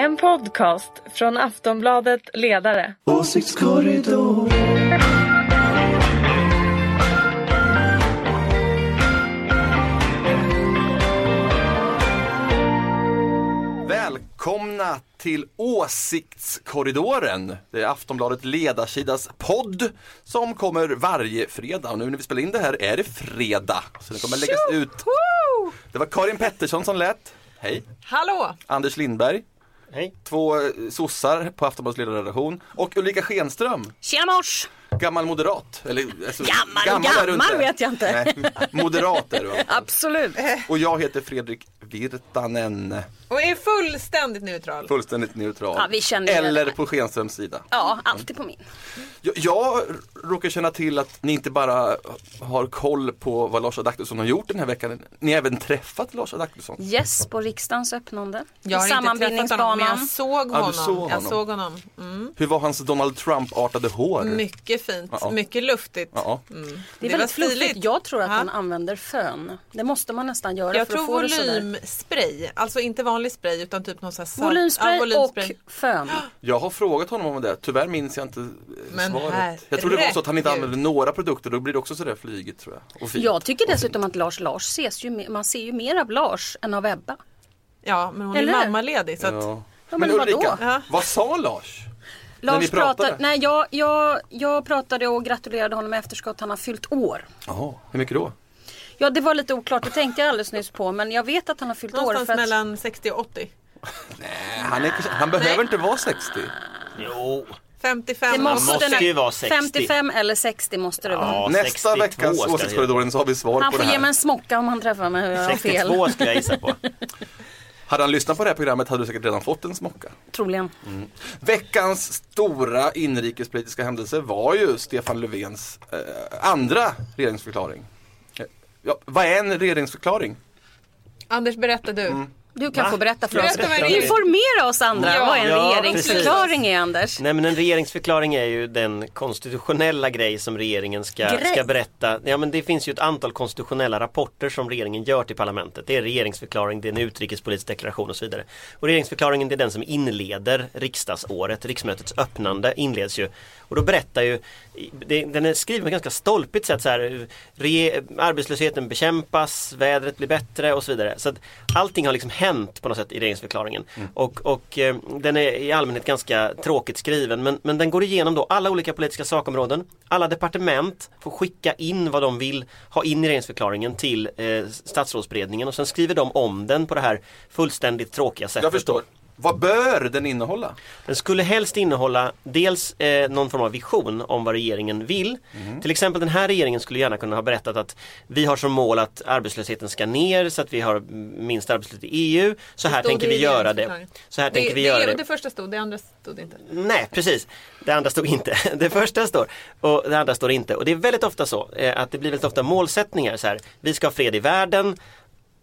En podcast från Aftonbladet Ledare. Åsiktskorridor. Välkomna till Åsiktskorridoren. Det är Aftonbladet Ledarsidas podd som kommer varje fredag. Och nu när vi spelar in det här är det fredag. Så det kommer läggas ut. Det var Karin Pettersson som lät. Hej. Hallå! Anders Lindberg. Hej. Två eh, sossar på Aftonbladets ledarredaktion. Och Ulrika Schenström. Tjena mors! Gammal moderat. Eller, alltså, Gammal är du gammal inte. vet jag inte. Nej, moderat är du. alltså. Absolut. Och jag heter Fredrik Virtanen. Och är fullständigt neutral. Fullständigt neutral. Ja, vi känner Eller på Schenströms sida. Ja, alltid på min. Jag, jag råkar känna till att ni inte bara har koll på vad Lars Adaktusson har gjort den här veckan. Ni har även träffat Lars Adaktusson. Yes på riksdagens öppnande. Jag har I inte träffat honom men jag såg Ja, du honom. såg Jag honom. såg honom. Mm. Hur var hans Donald Trump-artade hår? Mycket fint, Ja. mycket luftigt. Ja. Mm. Det är väldigt fluffigt. Jag tror att han använder fön. Det måste man nästan göra Jag för tror att få det sådär. volymspray, alltså inte vanlig spray utan typ någon sån här Volymspray, ja, volymspray. och fön. Jag har frågat honom om det, tyvärr minns jag inte Men svaret. Jag tror det var så att han inte herregud. använde några produkter, då blir det också sådär flygigt tror jag. Och fint. Jag tycker dessutom att Lars Lars ses ju man ser ju mer av Lars än av Ebba. Ja men hon Eller? är mammaledig så att Ja. Ja, men men? Ulrika, vad sa Lars? ni Lars pratade? pratade, nej jag, jag, jag pratade och gratulerade honom i efterskott. Han har fyllt år. Jaha, hur mycket då? Ja det var lite oklart, det tänkte jag alldeles nyss på. Men jag vet att han har fyllt år. någonstans För att, mellan 60 och 80. Nej, han, är, han behöver inte vara 60. Jo. 55. det måste, måste ju vara 60. 55 eller 60 måste det vara. Ja, Nästa 62 veckas Åsiktskorridoren så har vi svar Han på får det ge här. mig en smocka om han träffar mig hur jag har fel. 62 ska jag gissa på. Hade han lyssnat på det här programmet hade du säkert redan fått en smocka. Troligen. Veckans stora inrikespolitiska händelse var ju Stefan Löfvens eh, andra regeringsförklaring. Eh, Ja, vad är en regeringsförklaring? Anders berätta du. Mm. Du kan Va? få berätta för oss. Informera oss andra Ja. vad en Ja, regeringsförklaring är Anders. Nej men en regeringsförklaring är ju den konstitutionella grej som regeringen ska, Grej? ska berätta. Ja men det finns ju ett antal konstitutionella rapporter som regeringen gör till parlamentet. Det är regeringsförklaring, det är en utrikespolitisk deklaration och så vidare. Och regeringsförklaringen det är den som inleder riksdagsåret, riksmötets öppnande inleds ju. Och då berättar ju, det, den är skriven på ganska stolpigt sätt så här, re, arbetslösheten bekämpas, vädret blir bättre och så vidare. Så att allting har liksom hänt på något sätt i regeringsförklaringen. Och, och eh, den är i allmänhet ganska tråkigt skriven men, men den går igenom då alla olika politiska sakområden. Alla departement får skicka in vad de vill ha in i regeringsförklaringen till eh, statsrådsberedningen och sen skriver de om den på det här fullständigt tråkiga sättet. Jag förstår. Vad bör den innehålla? Den skulle helst innehålla dels eh, någon form av vision om vad regeringen vill. Till exempel den här regeringen skulle gärna kunna ha berättat att vi har som mål att arbetslösheten ska ner så att vi har minst arbetslöshet i EU. Så här tänker vi göra det. Så här Det, tänker vi det, göra det, det. första stod, det andra stod inte. Nej, precis. Det andra stod inte. Det första står och det andra står inte. Och det är väldigt ofta så eh, att det blir väldigt ofta målsättningar så här. Vi ska ha fred i världen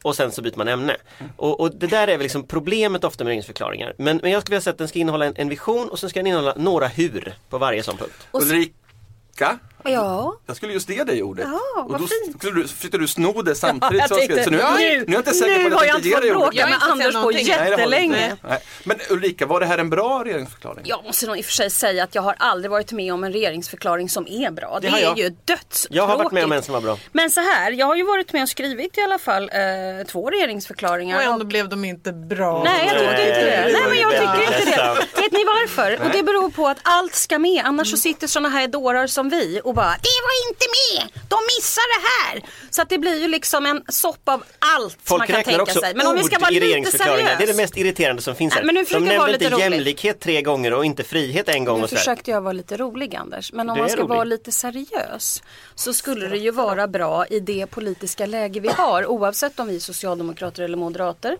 och sen så byter man ämne. Och, och det där är väl liksom problemet ofta med regeringsförklaringar. Men, men jag skulle vilja säga att den ska innehålla en, en vision och sen ska den innehålla några hur på varje sån punkt. Ulrika? Ja, Jag skulle just ge dig ordet. Ja, och då fint. skulle du, försökte du sno det samtidigt. som jag skrev. tänkte, så nu, jag- nu, nu är jag inte säker nu på har att jag jag inte inte ger fått dig ordet. bråka Jag med har inte Anders sett på någonting. Nej, har inte. jättelänge. Nej. Men Ulrika, var det här en bra regeringsförklaring? Jag måste nog i och för sig säga att jag har aldrig varit med om en regeringsförklaring som är bra. Det, Det har är ju dödstråkigt. Jag har varit med om en som var bra. Men så här, jag har ju varit med och skrivit i alla fall eh, två regeringsförklaringar. Och ändå och- blev de inte bra. Nej jag tycker inte det. Nej, men jag tycker inte det. Vet ni varför? Och det beror på att allt ska med. Annars så sitter såna här dårar som vi och bara Det var inte med! De missar det här! Så att det blir ju liksom en soppa av allt Folk man kan tänka också sig. Men om vi ska vara lite regeringsförklaringar. Det är det mest irriterande som finns Nej, här. men nu De nämnde lite inte rolig. jämlikhet tre gånger och inte frihet en gång Nu försökte jag vara lite rolig Anders. Men om Du man ska vara lite seriös så skulle det ju vara bra i det politiska läge vi har oavsett om vi är socialdemokrater eller moderater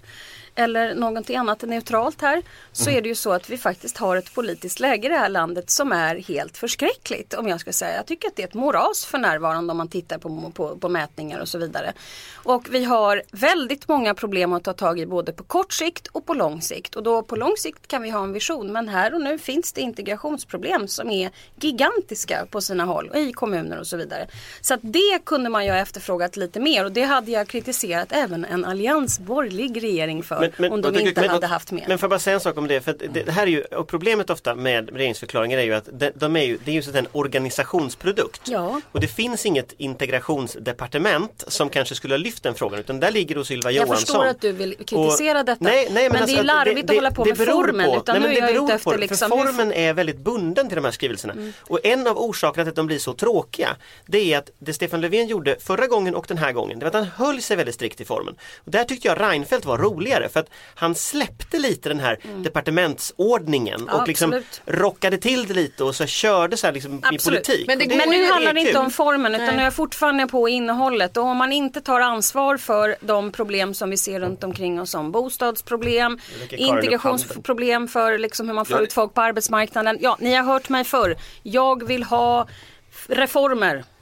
eller någonting annat neutralt här så är det ju så att vi faktiskt har ett politiskt läge i det här landet som är helt förskräckligt om jag ska säga. Jag tycker att det är ett moras för närvarande om man tittar på, på, på mätningar och så vidare. Och vi har väldigt många problem att ta tag i både på kort sikt och på lång sikt. Och då på lång sikt kan vi ha en vision men här och nu finns det integrationsproblem som är gigantiska på sina håll i kommuner och så vidare. Så att det kunde man ju ha efterfrågat lite mer och det hade jag kritiserat även en alliansborgerlig regering för. Men- om men- de inte men- hade haft med. Men får jag bara säga en sak om det? För det, det här är ju, och problemet ofta med regeringsförklaringar är ju att de, de är ju, det är ju en organisationsprodukt. Ja. Och det finns inget integrationsdepartement som kanske skulle ha lyft den frågan utan där ligger hos Ylva Jag Johansson. förstår att du vill kritisera Och- detta. Nej, nej, men men alltså, det är larvigt det- att hålla på med formen. på- Utan nej, nu men är jag ute på efter det, liksom, För formen är väldigt bunden till de här skrivelserna. Och en av orsakerna till att de blir så tråkiga det är att det Stefan Löfven gjorde förra gången och den här gången det var att han höll sig väldigt strikt i formen. Och där tyckte jag Reinfeldt var roligare för att han släppte lite den här departementsordningen Mm. Ja, och liksom absolut. rockade till det lite och så körde så här liksom i politik. Men det går Men nu det handlar det inte kul. om formen utan Nej. nu är jag fortfarande på innehållet och om man inte tar ansvar för de problem som vi ser runt omkring oss som bostadsproblem, integrationsproblem för liksom hur man får ut folk på arbetsmarknaden. Ja, ni har hört mig förr. Jag vill ha f-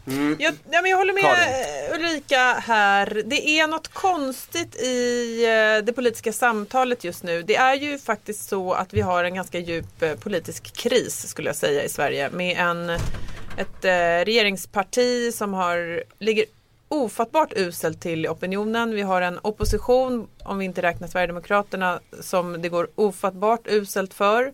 reformer. Jag, ja, men jag håller med Karin. Ulrika här. Det är något konstigt i eh, det politiska samtalet just nu. Det är ju faktiskt så att vi har en ganska djup eh, politisk kris skulle jag säga i Sverige med en, ett eh, regeringsparti som har, ligger ofattbart uselt till opinionen. Vi har en opposition, om vi inte räknar Sverigedemokraterna, som det går ofattbart uselt för.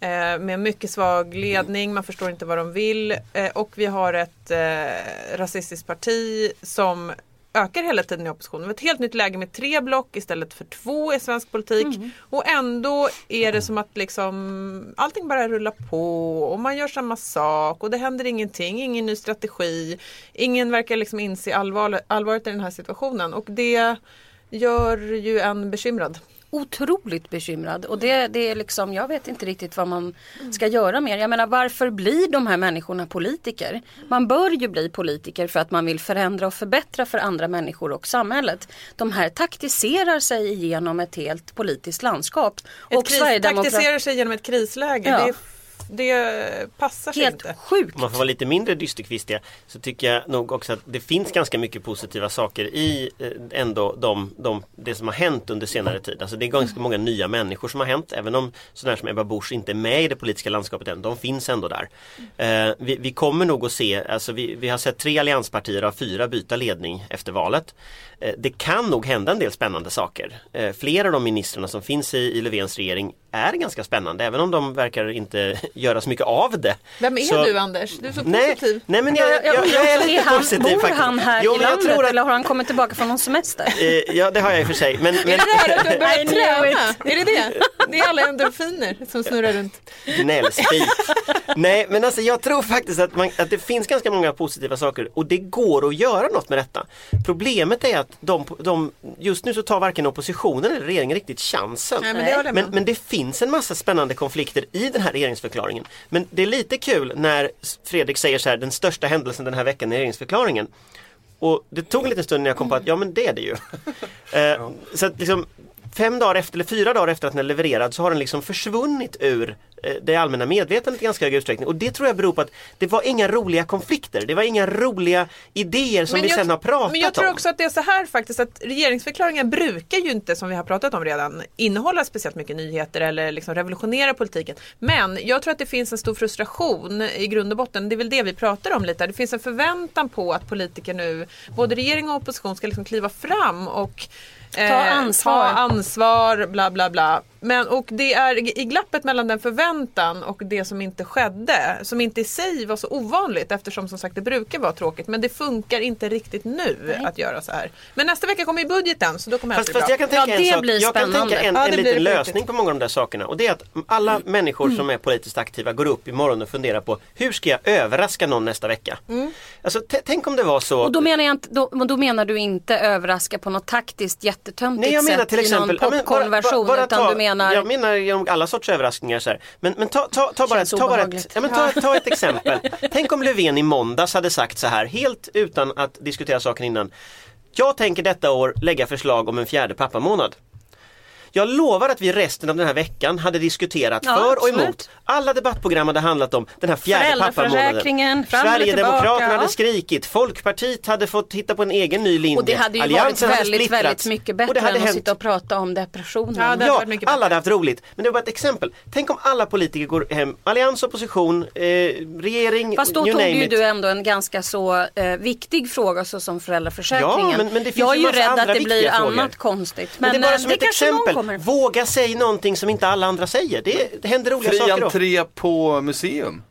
Eh, med mycket svag ledning, man förstår inte vad de vill. Eh, och vi har ett eh, rasistiskt parti som ökar hela tiden i oppositionen. Vi har ett helt nytt läge med tre block istället för två i svensk politik. Och ändå är det som att liksom allting bara rullar på och man gör samma sak och det händer ingenting, ingen ny strategi. Ingen verkar liksom inse allvar, allvaret i den här situationen och det gör ju en bekymrad. Otroligt bekymrad och det, det är liksom, jag vet inte riktigt vad man ska göra mer. Jag menar varför blir de här människorna politiker? Man bör ju bli politiker för att man vill förändra och förbättra för andra människor och samhället. De här taktiserar sig igenom ett helt politiskt landskap. Ett kris, Sverigedemokrat- taktiserar sig genom ett krisläge. Ja. Det, passar sig Helt inte. sjukt. Om man får vara lite mindre dysterkvistiga så tycker jag nog också att det finns ganska mycket positiva saker i eh, ändå de, de, det som har hänt under senare tid. Alltså det är ganska många nya människor som har hänt även om sådana som Ebba Busch inte är med i det politiska landskapet än. De finns ändå där. Eh, vi, vi kommer nog att se, alltså vi, vi har sett tre allianspartier av fyra byta ledning efter valet. Eh, det kan nog hända en del spännande saker. Eh, flera av de ministrarna som finns i, i Löfvens regering är ganska spännande även om de verkar inte göra så mycket av det. Vem är Så- du Anders? Du är så Nej, positiv. nej men jag, jag, jag, undrar är lite han, positiv bor faktiskt. han här Jo, i jag landet tror att, eller har han kommit tillbaka från någon semester? eh, Ja det har jag i och för sig. Men, men Är det det här att du har börjat träna? Är det det? Det är alla endorfiner som snurrar runt. gnällspik. Nej men alltså jag tror faktiskt att, man, att det finns ganska många positiva saker och det går att göra något med detta. Problemet är att de, de, just nu så tar varken oppositionen eller regeringen riktigt chansen. Nej, men det jag Men, men det finns en massa spännande konflikter i den här regeringsförklaringen. Men det är lite kul när Fredrik säger så här, den största händelsen den här veckan är regeringsförklaringen. Och det tog en liten stund när jag kom på att ja men det är det ju. Eh, så att liksom Fem dagar efter, eller fyra dagar efter att den är levererad så har den liksom försvunnit ur eh, det allmänna medvetandet i ganska hög utsträckning. Och det tror jag beror på att det var inga roliga konflikter. Det var inga roliga idéer som vi jag- sen har pratat Men jag tror om. också att det är så här faktiskt att regeringsförklaringar brukar ju inte, som vi har pratat om redan, innehålla speciellt mycket nyheter eller liksom revolutionera politiken. Men jag tror att det finns en stor frustration i grund och botten. Det är väl det vi pratar om lite. Det finns en förväntan på att politiker nu, både regering och opposition, ska liksom kliva fram och eh, ansvar. ta ansvar, bla bla bla. Men, och det är i glappet mellan den förväntan och det som inte skedde, som inte i sig var så ovanligt eftersom som sagt det brukar vara tråkigt. Men det funkar inte riktigt nu att göra så här. Men nästa vecka kommer ju budgeten så då kommer Fast, fast jag kan tänka Ja, en det sak. blir Jag kan spännande. tänka en, Ja, en det blir liten lösning på många av de där sakerna. Och det är att alla Mm. människor som är politiskt aktiva går upp imorgon och funderar på hur ska jag överraska någon nästa vecka? Alltså, t- tänk om det var så. Mm. Och då menar, jag inte, då, då menar du inte överraska på något taktiskt jättetöntigt Nej jag menar sätt till exempel, i någon popcornversion bara utan ta, du menar Jag menar genom alla sorts överraskningar så här. Men, men ta, ta, ta, bara, ta, bara ett, ja, men ta, ta ett exempel. Tänk om Löfven i måndags hade sagt så här helt utan att diskutera saken innan. Jag tänker detta år lägga förslag om en fjärde pappamånad. Jag lovar att vi resten av den här veckan hade diskuterat Ja, för och absolut. emot. Alla debattprogram hade handlat om den här fjärde pappamånaden. Sverigedemokraterna hade skrikit, Folkpartiet hade fått hitta på en egen ny linje. Och det hade ju Alliansen varit väldigt, väldigt mycket Och bättre det hade än att hänt sitta och prata om depressionen. Ja, det hade Ja, varit mycket alla hade haft roligt. Men det var bara ett exempel. Tänk om alla politiker går hem, allians, opposition, eh, regering, Fast då you tog name ju it. du ändå en ganska så eh, viktig fråga så som föräldraförsäkringen. Ja, men- men det finns jag är ju rädd andra att det blir viktiga frågor. annat konstigt. Men det är bara eh, som ett exempel. Kommer. våga säga någonting som inte alla andra säger. Det, det händer roliga Fri saker då. entré på museum.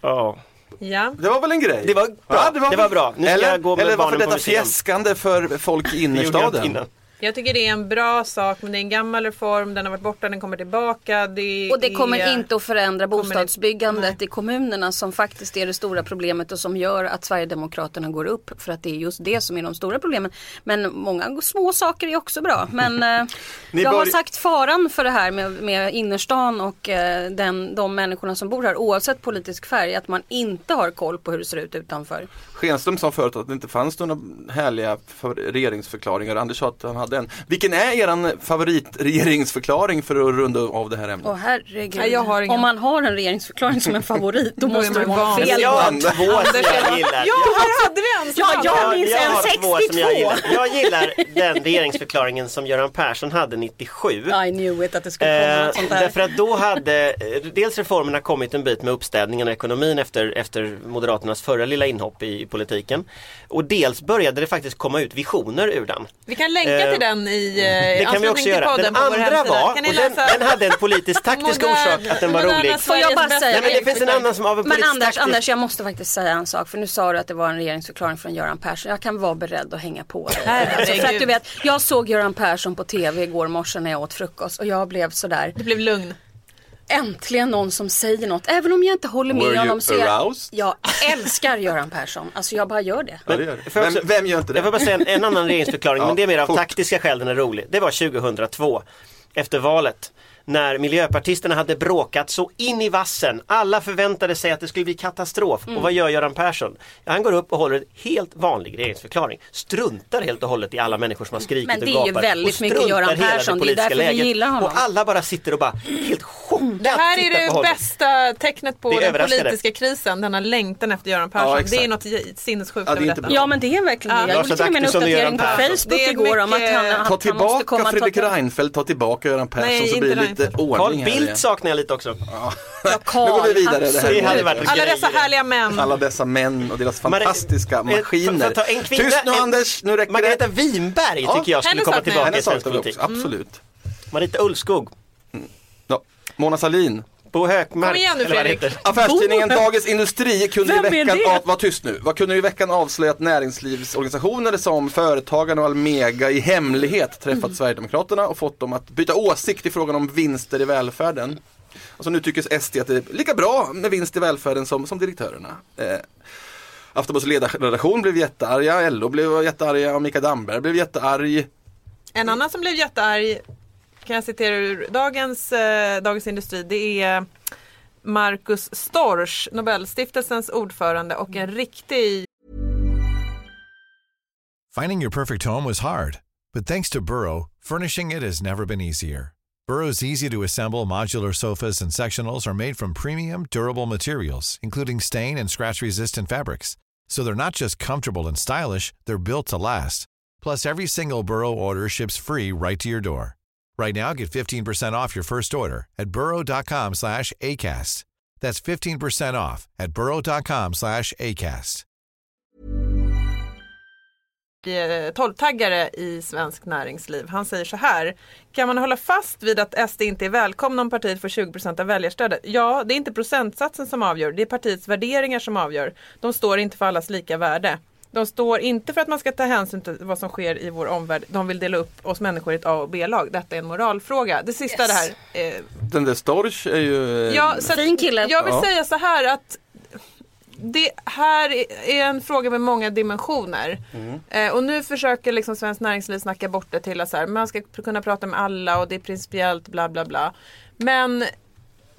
Ja. Ja. Det var väl en grej? Det var bra. Det var bra. Nu ska eller, jag gå med eller varför detta fjäskande för folk i Det innerstaden? Jag tycker det är en bra sak men det är en gammal reform, den har varit borta, den kommer tillbaka. Det Och det kommer är... inte att förändra bostadsbyggandet inte- i kommunerna som faktiskt är det stora problemet och som gör att Sverigedemokraterna går upp. För att det är just det som är de stora problemen. Men många små saker är också bra. Men eh, jag har sagt faran för det här med, med innerstan och eh, den, de människorna som bor här oavsett politisk färg. Att man inte har koll på hur det ser ut utanför. Schenström sa förut att det inte fanns några härliga för regeringsförklaringar. Anders sa att han hade en. Vilken är eran favoritregeringsförklaring för att runda av det här ämnet? Åh herregud. Nej, jag har ingen. Om man har en regeringsförklaring som en favorit då måste man det vara fel. Jag har Anders- två som Anders, jag gillar. Ja, här hade vi en Ja, jag minns en två som jag 62. gillar. Jag gillar den regeringsförklaringen som Göran Persson hade 97. I knew it att det skulle komma Eh, något sånt där. därför att då hade eh, dels reformerna kommit en bit med uppstädningen och ekonomin efter, efter Moderaternas förra lilla inhopp i, i politiken. Och dels började det faktiskt komma ut visioner ur den. Vi kan länka Eh, till den i Det eh, kan vi också göra. Den andra var, och Kan ni den, den hade en politisk taktisk Modern- orsak att den var rolig. Får jag bara säga- Nej, men det finns en annan som av en Men politisk Anders, taktisk... Anders, jag måste faktiskt säga en sak. För nu sa du att det var en regeringsförklaring från Göran Persson. Jag kan vara beredd att hänga på dig. Alltså, för att du vet, jag såg Göran Persson på tv igår morse när jag åt frukost och jag blev sådär, Det blev lugn. äntligen någon som säger något. Även om jag inte håller med Were honom så jag, jag älskar Göran Persson. Alltså jag bara gör det. Ja, det gör det. Får jag Vem, också- vem gör inte det? Jag får bara säga en, en annan regeringsförklaring, men det är mer av fort. taktiska skäl den är rolig. Det var 2002, efter valet. När miljöpartisterna hade bråkat så in i vassen. Alla förväntade sig att det skulle bli katastrof. Mm. Och vad gör Göran Persson? Ja, han går upp och håller en helt vanlig regeringsförklaring. Struntar helt och hållet i alla människor som har skrikit Men det och är ju väldigt och mycket struntar Göran Persson. Det är politiska därför vi läget. gillar honom. Och alla bara sitter och bara helt chockat Det här är det bästa tecknet på den politiska krisen, denna längtan efter Göran Persson. Ja, det är något sinnessjukt Ja, det är inte bra. Ja men det är verkligen det. Jag gjorde till och med en och uppdatering på. Facebook Det är igår om att han, att Ta han måste tillbaka komma Fredrik till Reinfeldt, ta tillbaka Göran Persson Nej, så blir det lite Reinfeldt. ordning Carl här Bildt igen. saknar jag lite också. Ja, Nu går Carl, vi vidare. Det här. Det Alla dessa härliga män. Alla dessa män och deras fantastiska eh, för- för maskiner. ta en kvinna- Tyst nu en- Anders, nu räcker Margareta det. Winberg Ja. tycker jag skulle komma tillbaka i svensk vi också, politik. absolut. Marita Ulvskog, Ja. Mona Sahlin. Bo Hökmark. Kom igen nu, Fredrik. Affärstidningen Dagens Industri kunde i Vem veckan, av, var tyst nu, vad kunde i veckan avslöja att näringslivsorganisationer som Företagarna och Almega i hemlighet träffat Mm. Sverigedemokraterna och fått dem att byta åsikt i frågan om vinster i välfärden. Alltså nu tycker SD att det är lika bra med vinst i välfärden som, som direktörerna. Eh, Aftonbladets ledarredaktion blev jättearga, LO blev jättearga och Mikael Damberg blev jättearg. En annan som blev jättearg, kan jag citera ur dagens eh, Dagens Industri, det är Marcus Storch, Nobelstiftelsens ordförande och en riktig Finding your perfect home was hard, but thanks to Burrow, furnishing it has never been easier. Burrow's easy to assemble modular sofas and sectionals are made from premium, durable materials, including stain and scratch resistant fabrics. So they're not just comfortable and stylish, they're built to last. Plus, every single Burrow order ships free right to your door. Right now, get 15% off your first order at burrow.com slash ACAST. That's 15% off at burrow.com slash ACAST. Eh, tolvtaggare i svensk näringsliv. Han säger så här. Kan man hålla fast vid att SD inte är välkomna om partiet får 20% av väljarstödet? Ja, det är inte procentsatsen som avgör. Det är partiets värderingar som avgör. De står inte för allas lika värde. De står inte för att man ska ta hänsyn till vad som sker i vår omvärld. De vill dela upp oss människor i ett A och B-lag. Detta är en moralfråga. Det sista Yes. det här. Eh, Den där Storch är ju... eh, Ja, så Fin kille. Jag vill Ja. säga så här att det här är en fråga med många dimensioner. Eh, och nu försöker liksom Svenskt Näringsliv snacka bort det till att så här, man ska kunna prata med alla och det är principiellt bla bla bla. Men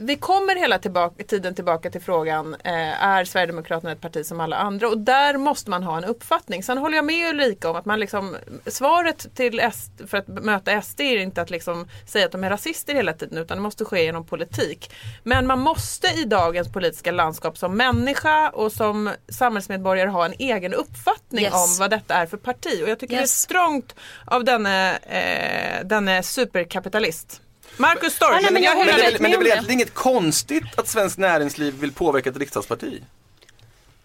vi kommer hela tillbaka, tiden tillbaka till frågan, eh, är Sverigedemokraterna ett parti som alla andra? Och där måste man ha en uppfattning. Sen håller jag med Ulrika om att man liksom, svaret till SD, för att möta SD är inte att liksom säga att de är rasister hela tiden utan det måste ske genom politik. Men man måste i dagens politiska landskap som människa och som samhällsmedborgare ha en egen uppfattning Yes. om vad detta är för parti. Och jag tycker det är Yes. strångt av denne, eh, denne superkapitalist. Marcus Storch, Ja, nej, men jag jag Men det, väl- men det är väl egentligen inget konstigt att Svenskt Näringsliv vill påverka ett riksdagsparti?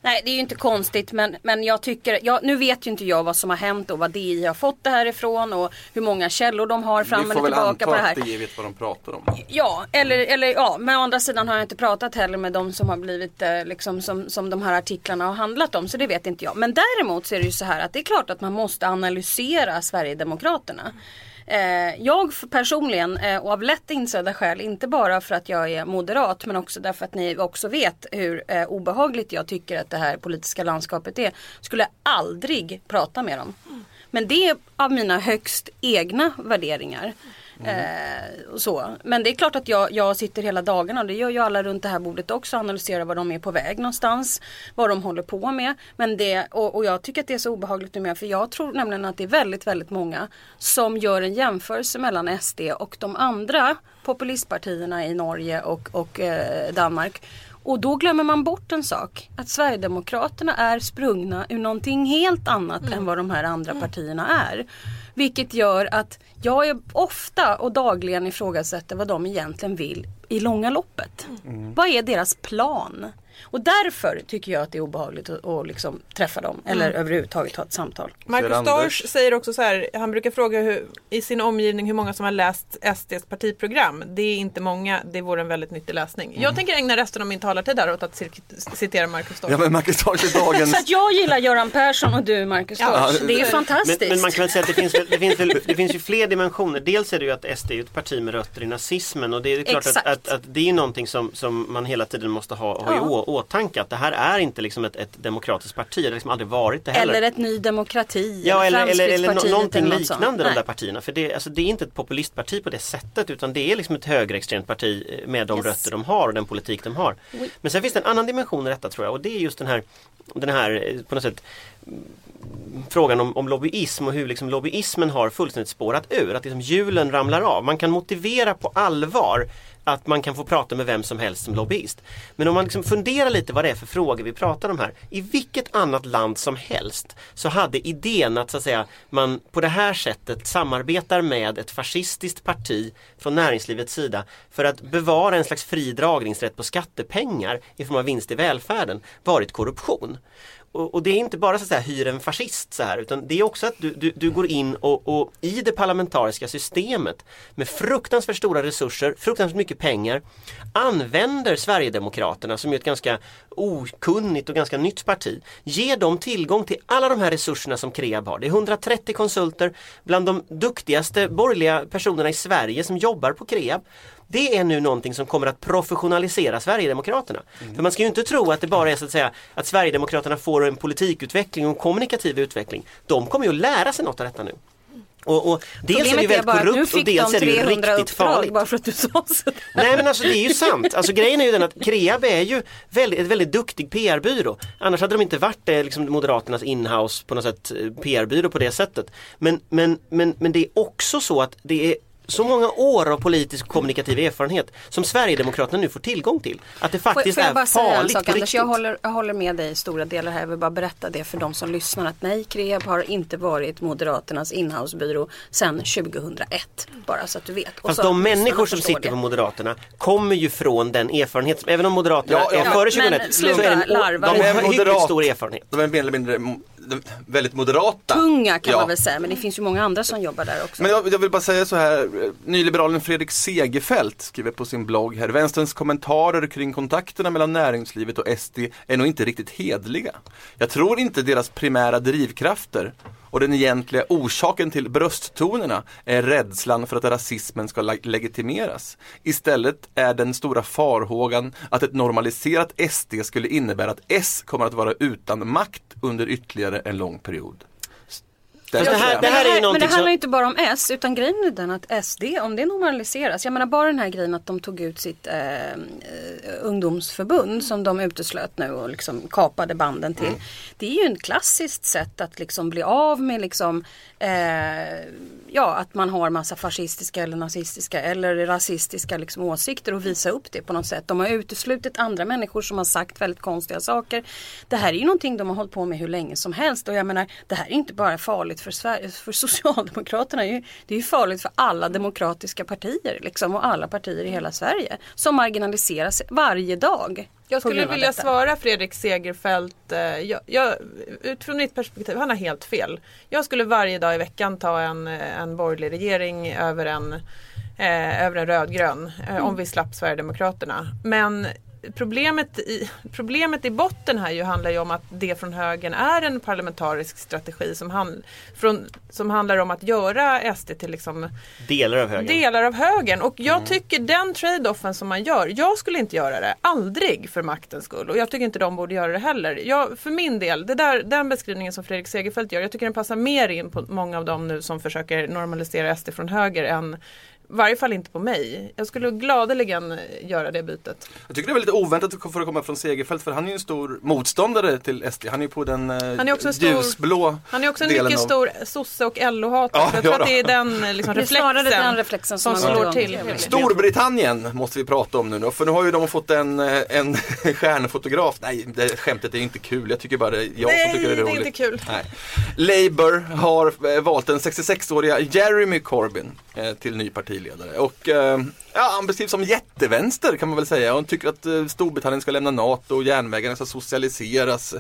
Nej det är ju inte konstigt men, men jag tycker, ja, nu vet ju inte jag vad som har hänt och vad DI har fått det här ifrån och hur många källor de har fram Vi eller får väl tillbaka anta på det här. att DI vet vad de pratar om. Ja, eller, eller ja, men å andra sidan har jag inte pratat heller med de som har blivit eh, liksom som, som de här artiklarna har handlat om så det vet inte jag. Men däremot så är det ju så här att det är klart att man måste analysera Sverigedemokraterna. Eh, jag personligen eh, och av lätt insedda skäl, inte bara för att jag är moderat men också därför att ni också vet hur eh, obehagligt jag tycker att det här politiska landskapet är, skulle jag aldrig prata med dem. Men det är av mina högst egna värderingar. Eh, och så. Men det är klart att jag, jag sitter hela dagarna och det gör ju alla runt det här bordet också. Analyserar vad de är på väg någonstans. Vad de håller på med. Men det, och, och jag tycker att det är så obehagligt numera. För jag tror nämligen att det är väldigt, väldigt många som gör en jämförelse mellan SD och de andra populistpartierna i Norge och, och eh, Danmark. Och då glömmer man bort en sak. Att Sverigedemokraterna är sprungna ur någonting helt annat än vad de här andra partierna är. Vilket gör att jag är ofta och dagligen ifrågasätter vad de egentligen vill i långa loppet. Vad är deras plan? Och därför tycker jag att det är obehagligt att, att liksom träffa dem eller överhuvudtaget ha ett samtal. Marcus Storch säger också så här, han brukar fråga hur, i sin omgivning hur många som har läst SDs partiprogram. Det är inte många, det vore en väldigt nyttig läsning. Jag tänker ägna resten av min talartid här åt att citera Marcus Storch. Ja men Marcus Storch är Så dagens... att jag gillar Göran Persson och du Marcus Ja, Storch. Det är fantastiskt. Men, men man kan väl säga att det finns, det, finns väl, det finns ju fler dimensioner. Dels är det ju att SD är ett parti med rötter i nazismen och det är klart att, Exakt. Att, att det är någonting som, som man hela tiden måste ha, ha i å, åtanke. Att det här är inte liksom ett, ett demokratiskt parti, det har liksom aldrig varit det heller. Eller ett Ny Demokrati. Ja eller, eller, eller Fremskrittspartiet någonting eller liknande de där partierna. För det, alltså, det är inte ett populistparti på det sättet utan det är liksom ett högerextremt parti eh, med de Yes. rötter de har och den politik de har. Oui. Men sen finns det en annan dimension i detta tror jag och det är just den här, den här eh, på något sätt mm, frågan om, om lobbyism och hur liksom lobbyismen har fullständigt spårat ur. Att liksom hjulen ramlar av. Man kan motivera på allvar att man kan få prata med vem som helst som lobbyist. Men om man liksom funderar lite vad det är för frågor vi pratar om här. I vilket annat land som helst så hade idén att, så att säga, man på det här sättet samarbetar med ett fascistiskt parti från näringslivets sida för att bevara en slags fri dragningsrätt på skattepengar i form av vinst i välfärden varit korruption. Och, och det är inte bara så att säga hyr en fascist så här utan det är också att du, du, du går in och, och i det parlamentariska systemet med fruktansvärt stora resurser, fruktansvärt mycket pengar använder Sverigedemokraterna som är ett ganska okunnigt och ganska nytt parti. Ger dem tillgång till alla de här resurserna som Kreab har. Det är 130 konsulter bland de duktigaste borgerliga personerna i Sverige som jobbar på Kreab. Det är nu någonting som kommer att professionalisera Sverigedemokraterna. För man ska ju inte tro att det bara är så att säga att Sverigedemokraterna får en politikutveckling och en kommunikativ utveckling. De kommer ju att lära sig något av detta nu. Och, och dels är det är väldigt nu korrupt och fick de dels är det ju 300 riktigt uppdrag farligt. bara för att du sa så. Nej men alltså det är ju sant. Alltså grejen är ju den att Kreab är ju väldigt, ett väldigt duktig PR-byrå. Annars hade de inte varit det, liksom Moderaternas inhouse på något sätt eh, PR-byrå på det sättet. Men, men, men, men det är också så att det är så många år av politisk och kommunikativ erfarenhet som Sverigedemokraterna nu får tillgång till. Att det Får, faktiskt får jag bara är säga en farligt sak på Anders, riktigt. jag håller, jag håller med dig i stora delar här. Jag vill bara berätta det för de som lyssnar att nej, Kreab har inte varit Moderaternas inhousebyrå sedan 2001. Bara så att du vet. Och Fast så de människor som sitter det. på Moderaterna kommer ju från den erfarenhet, även om Moderaterna Ja, ja, är men- före men 2001 så sluta är det en, larva. de är har hyggligt moderat. stor erfarenhet. De är mer eller mindre väldigt moderata. Tunga kan Ja. man väl säga men det finns ju många andra som jobbar där också. Men jag, jag vill bara säga så här, nyliberalen Fredrik Segerfeldt skriver på sin blogg här, vänsterns kommentarer kring kontakterna mellan näringslivet och SD är nog inte riktigt hedliga. Jag tror inte deras primära drivkrafter och den egentliga orsaken till brösttonerna är rädslan för att rasismen ska leg- legitimeras. Istället är den stora farhågan att ett normaliserat SD skulle innebära att S kommer att vara utan makt under ytterligare en lång period. Fast det här- det här är ju men det handlar som- inte bara om S utan grejen är den att SD, om det normaliseras, jag menar bara den här grejen att de tog ut sitt eh, eh, ungdomsförbund som de uteslöt nu och liksom kapade banden till. Det är ju ett klassiskt sätt att liksom bli av med liksom eh, ja att man har massa fascistiska eller nazistiska eller rasistiska liksom åsikter och visa upp det på något sätt. De har uteslutit andra människor som har sagt väldigt konstiga saker. Det här är ju någonting de har hållit på med hur länge som helst och jag menar det här är inte bara farligt för, Sverige, för Socialdemokraterna. Det är, ju, det är ju farligt för alla demokratiska partier liksom, och alla partier i hela Sverige. Som marginaliseras varje dag. Jag skulle vilja detta. svara Fredrik Segerfeldt. eh, Jag, jag, utifrån mitt perspektiv, han har helt fel. Jag skulle varje dag i veckan ta en, en borgerlig regering över en, eh, över en rödgrön. Eh, Mm. Om vi slapp Sverigedemokraterna. Men problemet i, problemet i botten här ju handlar ju om att det från högern är en parlamentarisk strategi som, han, från, som handlar om att göra SD till liksom Delar av högern. delar av högern. Och jag tycker den trade-offen som man gör, jag skulle inte göra det, aldrig för maktens skull. Och jag tycker inte de borde göra det heller. Jag, för min del, det där, den beskrivningen som Fredrik Segerfeldt gör, jag tycker den passar mer in på många av dem nu som försöker normalisera SD från höger än varje fall inte på mig. Jag skulle gladeligen göra det bytet. Jag tycker det var lite oväntat för att komma från Segerfeldt för han är ju en stor motståndare till SD. Han är ju på den eh, Han är också en stor- ljusblå Han är också en mycket av- stor sosse och LO-hatare. Ja, jag tror ja att det är den liksom, Det är snarare den reflexen reflexen som som slår till. Storbritannien måste vi prata om nu då, för nu har ju de fått en, eh, en stjärnfotograf. Nej, det skämtet är inte kul. Jag tycker bara det är jag Nej, som tycker det är det är roligt. inte kul. Nej. Labour har eh, valt den 66-åriga Jeremy Corbyn eh, till ny partiledare. Och eh, ja, han beskrivs som jättevänster kan man väl säga. Han tycker att eh, Storbritannien ska lämna NATO och järnvägarna ska socialiseras.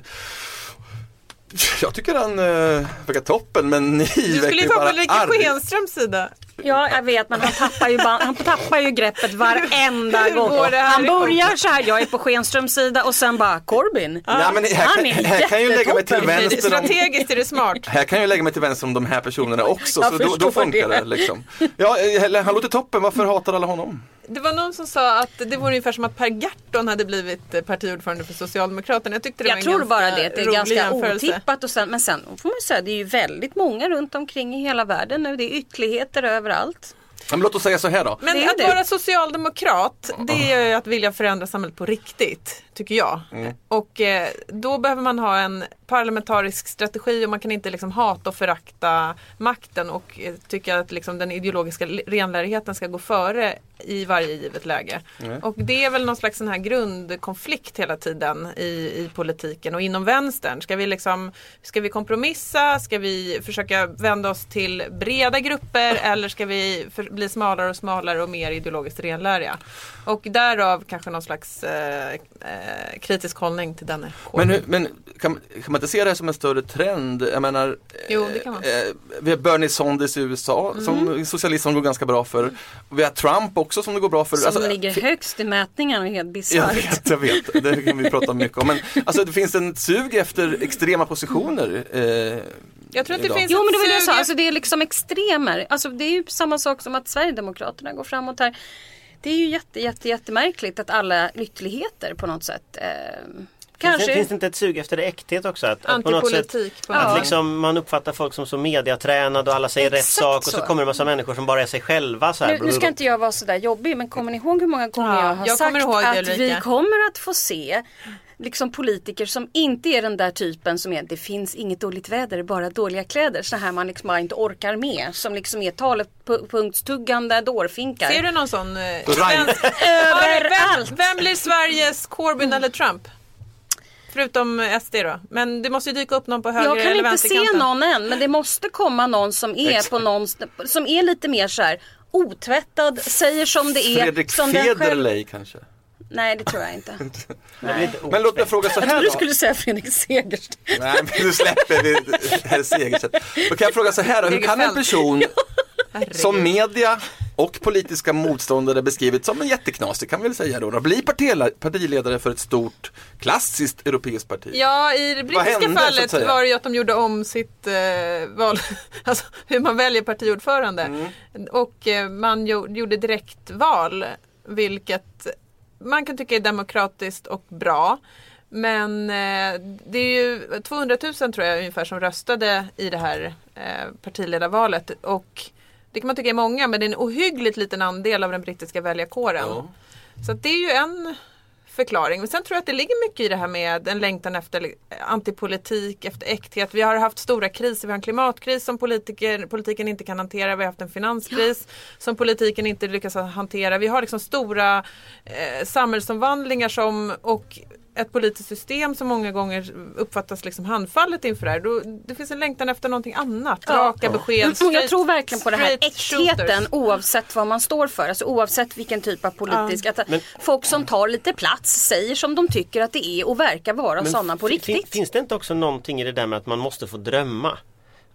Jag tycker han eh, verkar toppen men ni Du skulle verkar ju ju vara bara på Ulrika. Schenströms sida. Ja, jag vet, men han tappar ju, han tappar ju greppet varenda gång. här Han börjar så här, jag är på Schenströms sida och sen bara Corbyn. Nej, men här, Han kan, är här kan jag ju lägga mig till vänster om Strategiskt är det smart. Här kan jag lägga mig till vänster om de här personerna också, Jag så då, då funkar det. det. liksom. Ja, han låter toppen, varför hatar alla honom? Det var någon som sa att det vore ungefär som att Per Gahrton hade blivit eh, partiordförande för Socialdemokraterna. Jag tyckte det var Jag en tror bara det, det är ganska jämförelse. otippat och sen, men sen får man ju säga det är ju väldigt många runt omkring i hela världen nu. Det är ytterligheter överallt. Men låt oss säga så här då. Men att vara socialdemokrat, det är ju att vilja förändra samhället på riktigt, tycker jag. Mm. Och eh, då behöver man ha en parlamentarisk strategi och man kan inte liksom hata och förakta makten och eh, tycka att liksom den ideologiska renlärigheten ska gå före i varje givet läge. Och det är väl någon slags sån här grundkonflikt hela tiden i, i politiken och inom vänstern. Ska vi, liksom, ska vi kompromissa? Ska vi försöka vända oss till breda grupper eller ska vi för, bli smalare och smalare och mer ideologiskt renläriga? Och därav kanske någon slags eh, eh, kritisk hållning till denna kår. Men, hur- men kan, kan man inte se det här som en större trend? Jag menar, Jo, det kan man. eh, vi har Bernie Sanders i USA som socialist som går ganska bra för. Vi har Trump också som det går bra för. Som Alltså, ligger högst i mätningarna, helt Jag bisarrt. vet, jag vet. Det kan vi prata mycket om. Men alltså det finns en sug efter extrema positioner. Eh, jag tror att det idag. finns Jo men det var det jag sa, alltså det är liksom extremer. Alltså det är ju samma sak som att Sverigedemokraterna går framåt här. Det är ju jätte, jätte, jättemärkligt att alla ytterligheter på något sätt. Eh, kanske. det, finns det inte ett sug efter äkthet också? Att, att på något sätt. På något Att liksom man uppfattar folk som så mediatränade och alla säger rätt Exakt sak och så så. kommer det en massa människor som bara är sig själva. Så här. Nu, nu ska inte jag vara sådär jobbig men kommer ni ihåg hur många gånger Ja, jag har jag sagt kommer ihåg det, att vi kommer att få se liksom politiker som inte är den där typen som är det finns inget dåligt väder, bara dåliga kläder. Så här man liksom bara inte orkar med. Som liksom är talepunktstuggande dårfinkar. Ser du någon sån? Eh, Överallt! vem, vem blir Sveriges Corbyn eller Trump? Förutom SD då. Men det måste ju dyka upp någon på höger Jag kan eller inte se vänsterkanten. någon än men det måste komma någon som är på någon som är lite mer så här otvättad, säger som det är. Fredrik som den själv... Federley kanske. Nej det tror jag inte. Men låt mig fråga så Jag här trodde du då. skulle säga Fredrik Segerstedt. Nej, men nu släpper vi herr Segerstedt. Då kan jag fråga så här då. Hur kan en person som media och politiska motståndare beskrivit som en jätteknasig kan vi väl säga då, då bli partiledare för ett stort klassiskt europeiskt parti? Ja, i det brittiska hände, fallet var det ju att de gjorde om sitt eh, val, alltså hur man väljer partiordförande. Mm. Och eh, man jo, gjorde direktval, vilket man kan tycka är demokratiskt och bra. Men eh, det är ju 200 000 tror jag ungefär som röstade i det här eh, partiledarvalet. Och det kan man tycka är många men det är en ohyggligt liten andel av den brittiska väljarkåren. Ja. Så det är ju en förklaring. Men sen tror jag att det ligger mycket i det här med en längtan efter antipolitik, efter äkthet. Vi har haft stora kriser, vi har en klimatkris som politiker, politiken inte kan hantera, vi har haft en finanskris som politiken inte lyckas hantera. Vi har liksom stora eh, samhällsomvandlingar som och ett politiskt system som många gånger uppfattas liksom handfallet inför det här. Då, det finns en längtan efter någonting annat. Ja. Raka besked. Straight, jag tror verkligen på det här äktheten oavsett vad man står för. Alltså oavsett vilken typ av politisk. Ja. Att men, folk som tar lite plats säger som de tycker att det är och verkar vara sådana på riktigt. Finns det inte också någonting i det där med att man måste få drömma?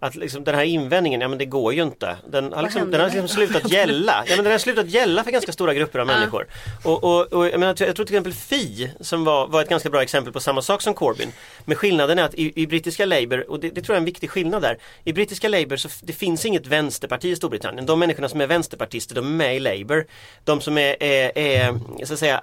Att liksom den här invändningen, ja men det går ju inte. Den har, liksom, den har liksom slutat gälla. Ja men den har slutat gälla för ganska stora grupper av människor. Och, och, och jag, menar, jag tror till exempel Fi som var, var ett ganska bra exempel på samma sak som Corbyn. Men skillnaden är att i, i brittiska Labour, och det, det, tror jag är en viktig skillnad där. I brittiska Labour så det finns inget vänsterparti i Storbritannien. De människorna som är vänsterpartister, de är med i Labour. De som är, är, är så att säga,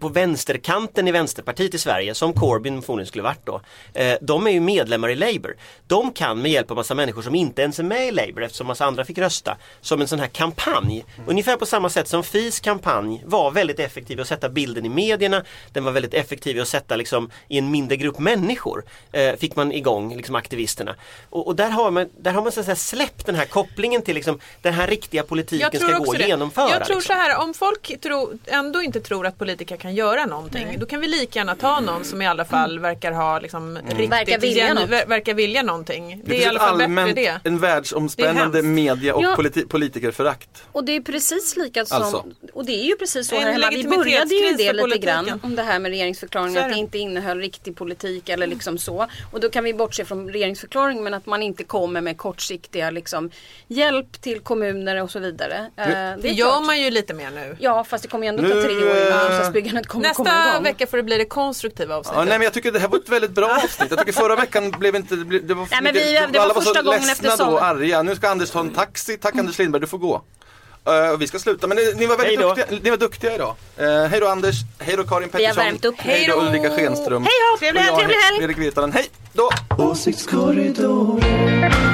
på vänsterkanten i Vänsterpartiet i Sverige, som Corbyn förmodligen skulle varit då. Eh, de är ju medlemmar i Labour. De kan med hjälp av massa människor som inte ens är med i Labour eftersom massa andra fick rösta som en sån här kampanj. Mm. Ungefär på samma sätt som FIs kampanj var väldigt effektiv i att sätta bilden i medierna. Den var väldigt effektiv i att sätta liksom i en mindre grupp människor eh, fick man igång liksom aktivisterna. Och, och, där har man, där har man så att säga släppt den här kopplingen till liksom den här riktiga politiken ska gå att genomföra. Jag tror liksom. så här, om folk tro, ändå inte tror att politiker kan göra någonting Nej. då kan vi lika gärna ta någon som i alla fall verkar ha liksom mm. riktigt, verkar vilja, något. verkar vilja någonting. Det, det är i alla fall allmänt det. en världsomspännande media och politi politikerförakt. Och det är precis lika som, alltså. Och det är ju precis så här hemma. Vi började ju det lite grann om det här med regeringsförklaringen, att det inte innehöll riktig politik eller liksom så. Och då kan vi bortse från regeringsförklaringen men att man inte kommer med kortsiktiga liksom, hjälp till kommuner och så vidare. Nu, eh, det gör klart. man ju lite mer nu. Ja fast det kommer ju ändå ta tre år innan bostadsbyggandet kommer Nästa komma igång. vecka får det bli det konstruktiva avsnittet. Ja, nej men jag tycker det här var ett väldigt bra avsnitt. Jag tycker förra veckan blev inte, det var, nej, men vi, det var första gången efter sommaren. och arga. Nu ska Anders ta en taxi. Tack Anders Lindberg, du får gå. Uh, vi ska sluta, men ni, ni var väldigt duktiga, ni var duktiga idag. Uh, hej då Anders, hej då Karin Pettersson, vi har värmt upp. hej då Ulrika Schenström. Hej då, trevlig helg! Fredrik Virtanen, hej då! Åsiktskorridoren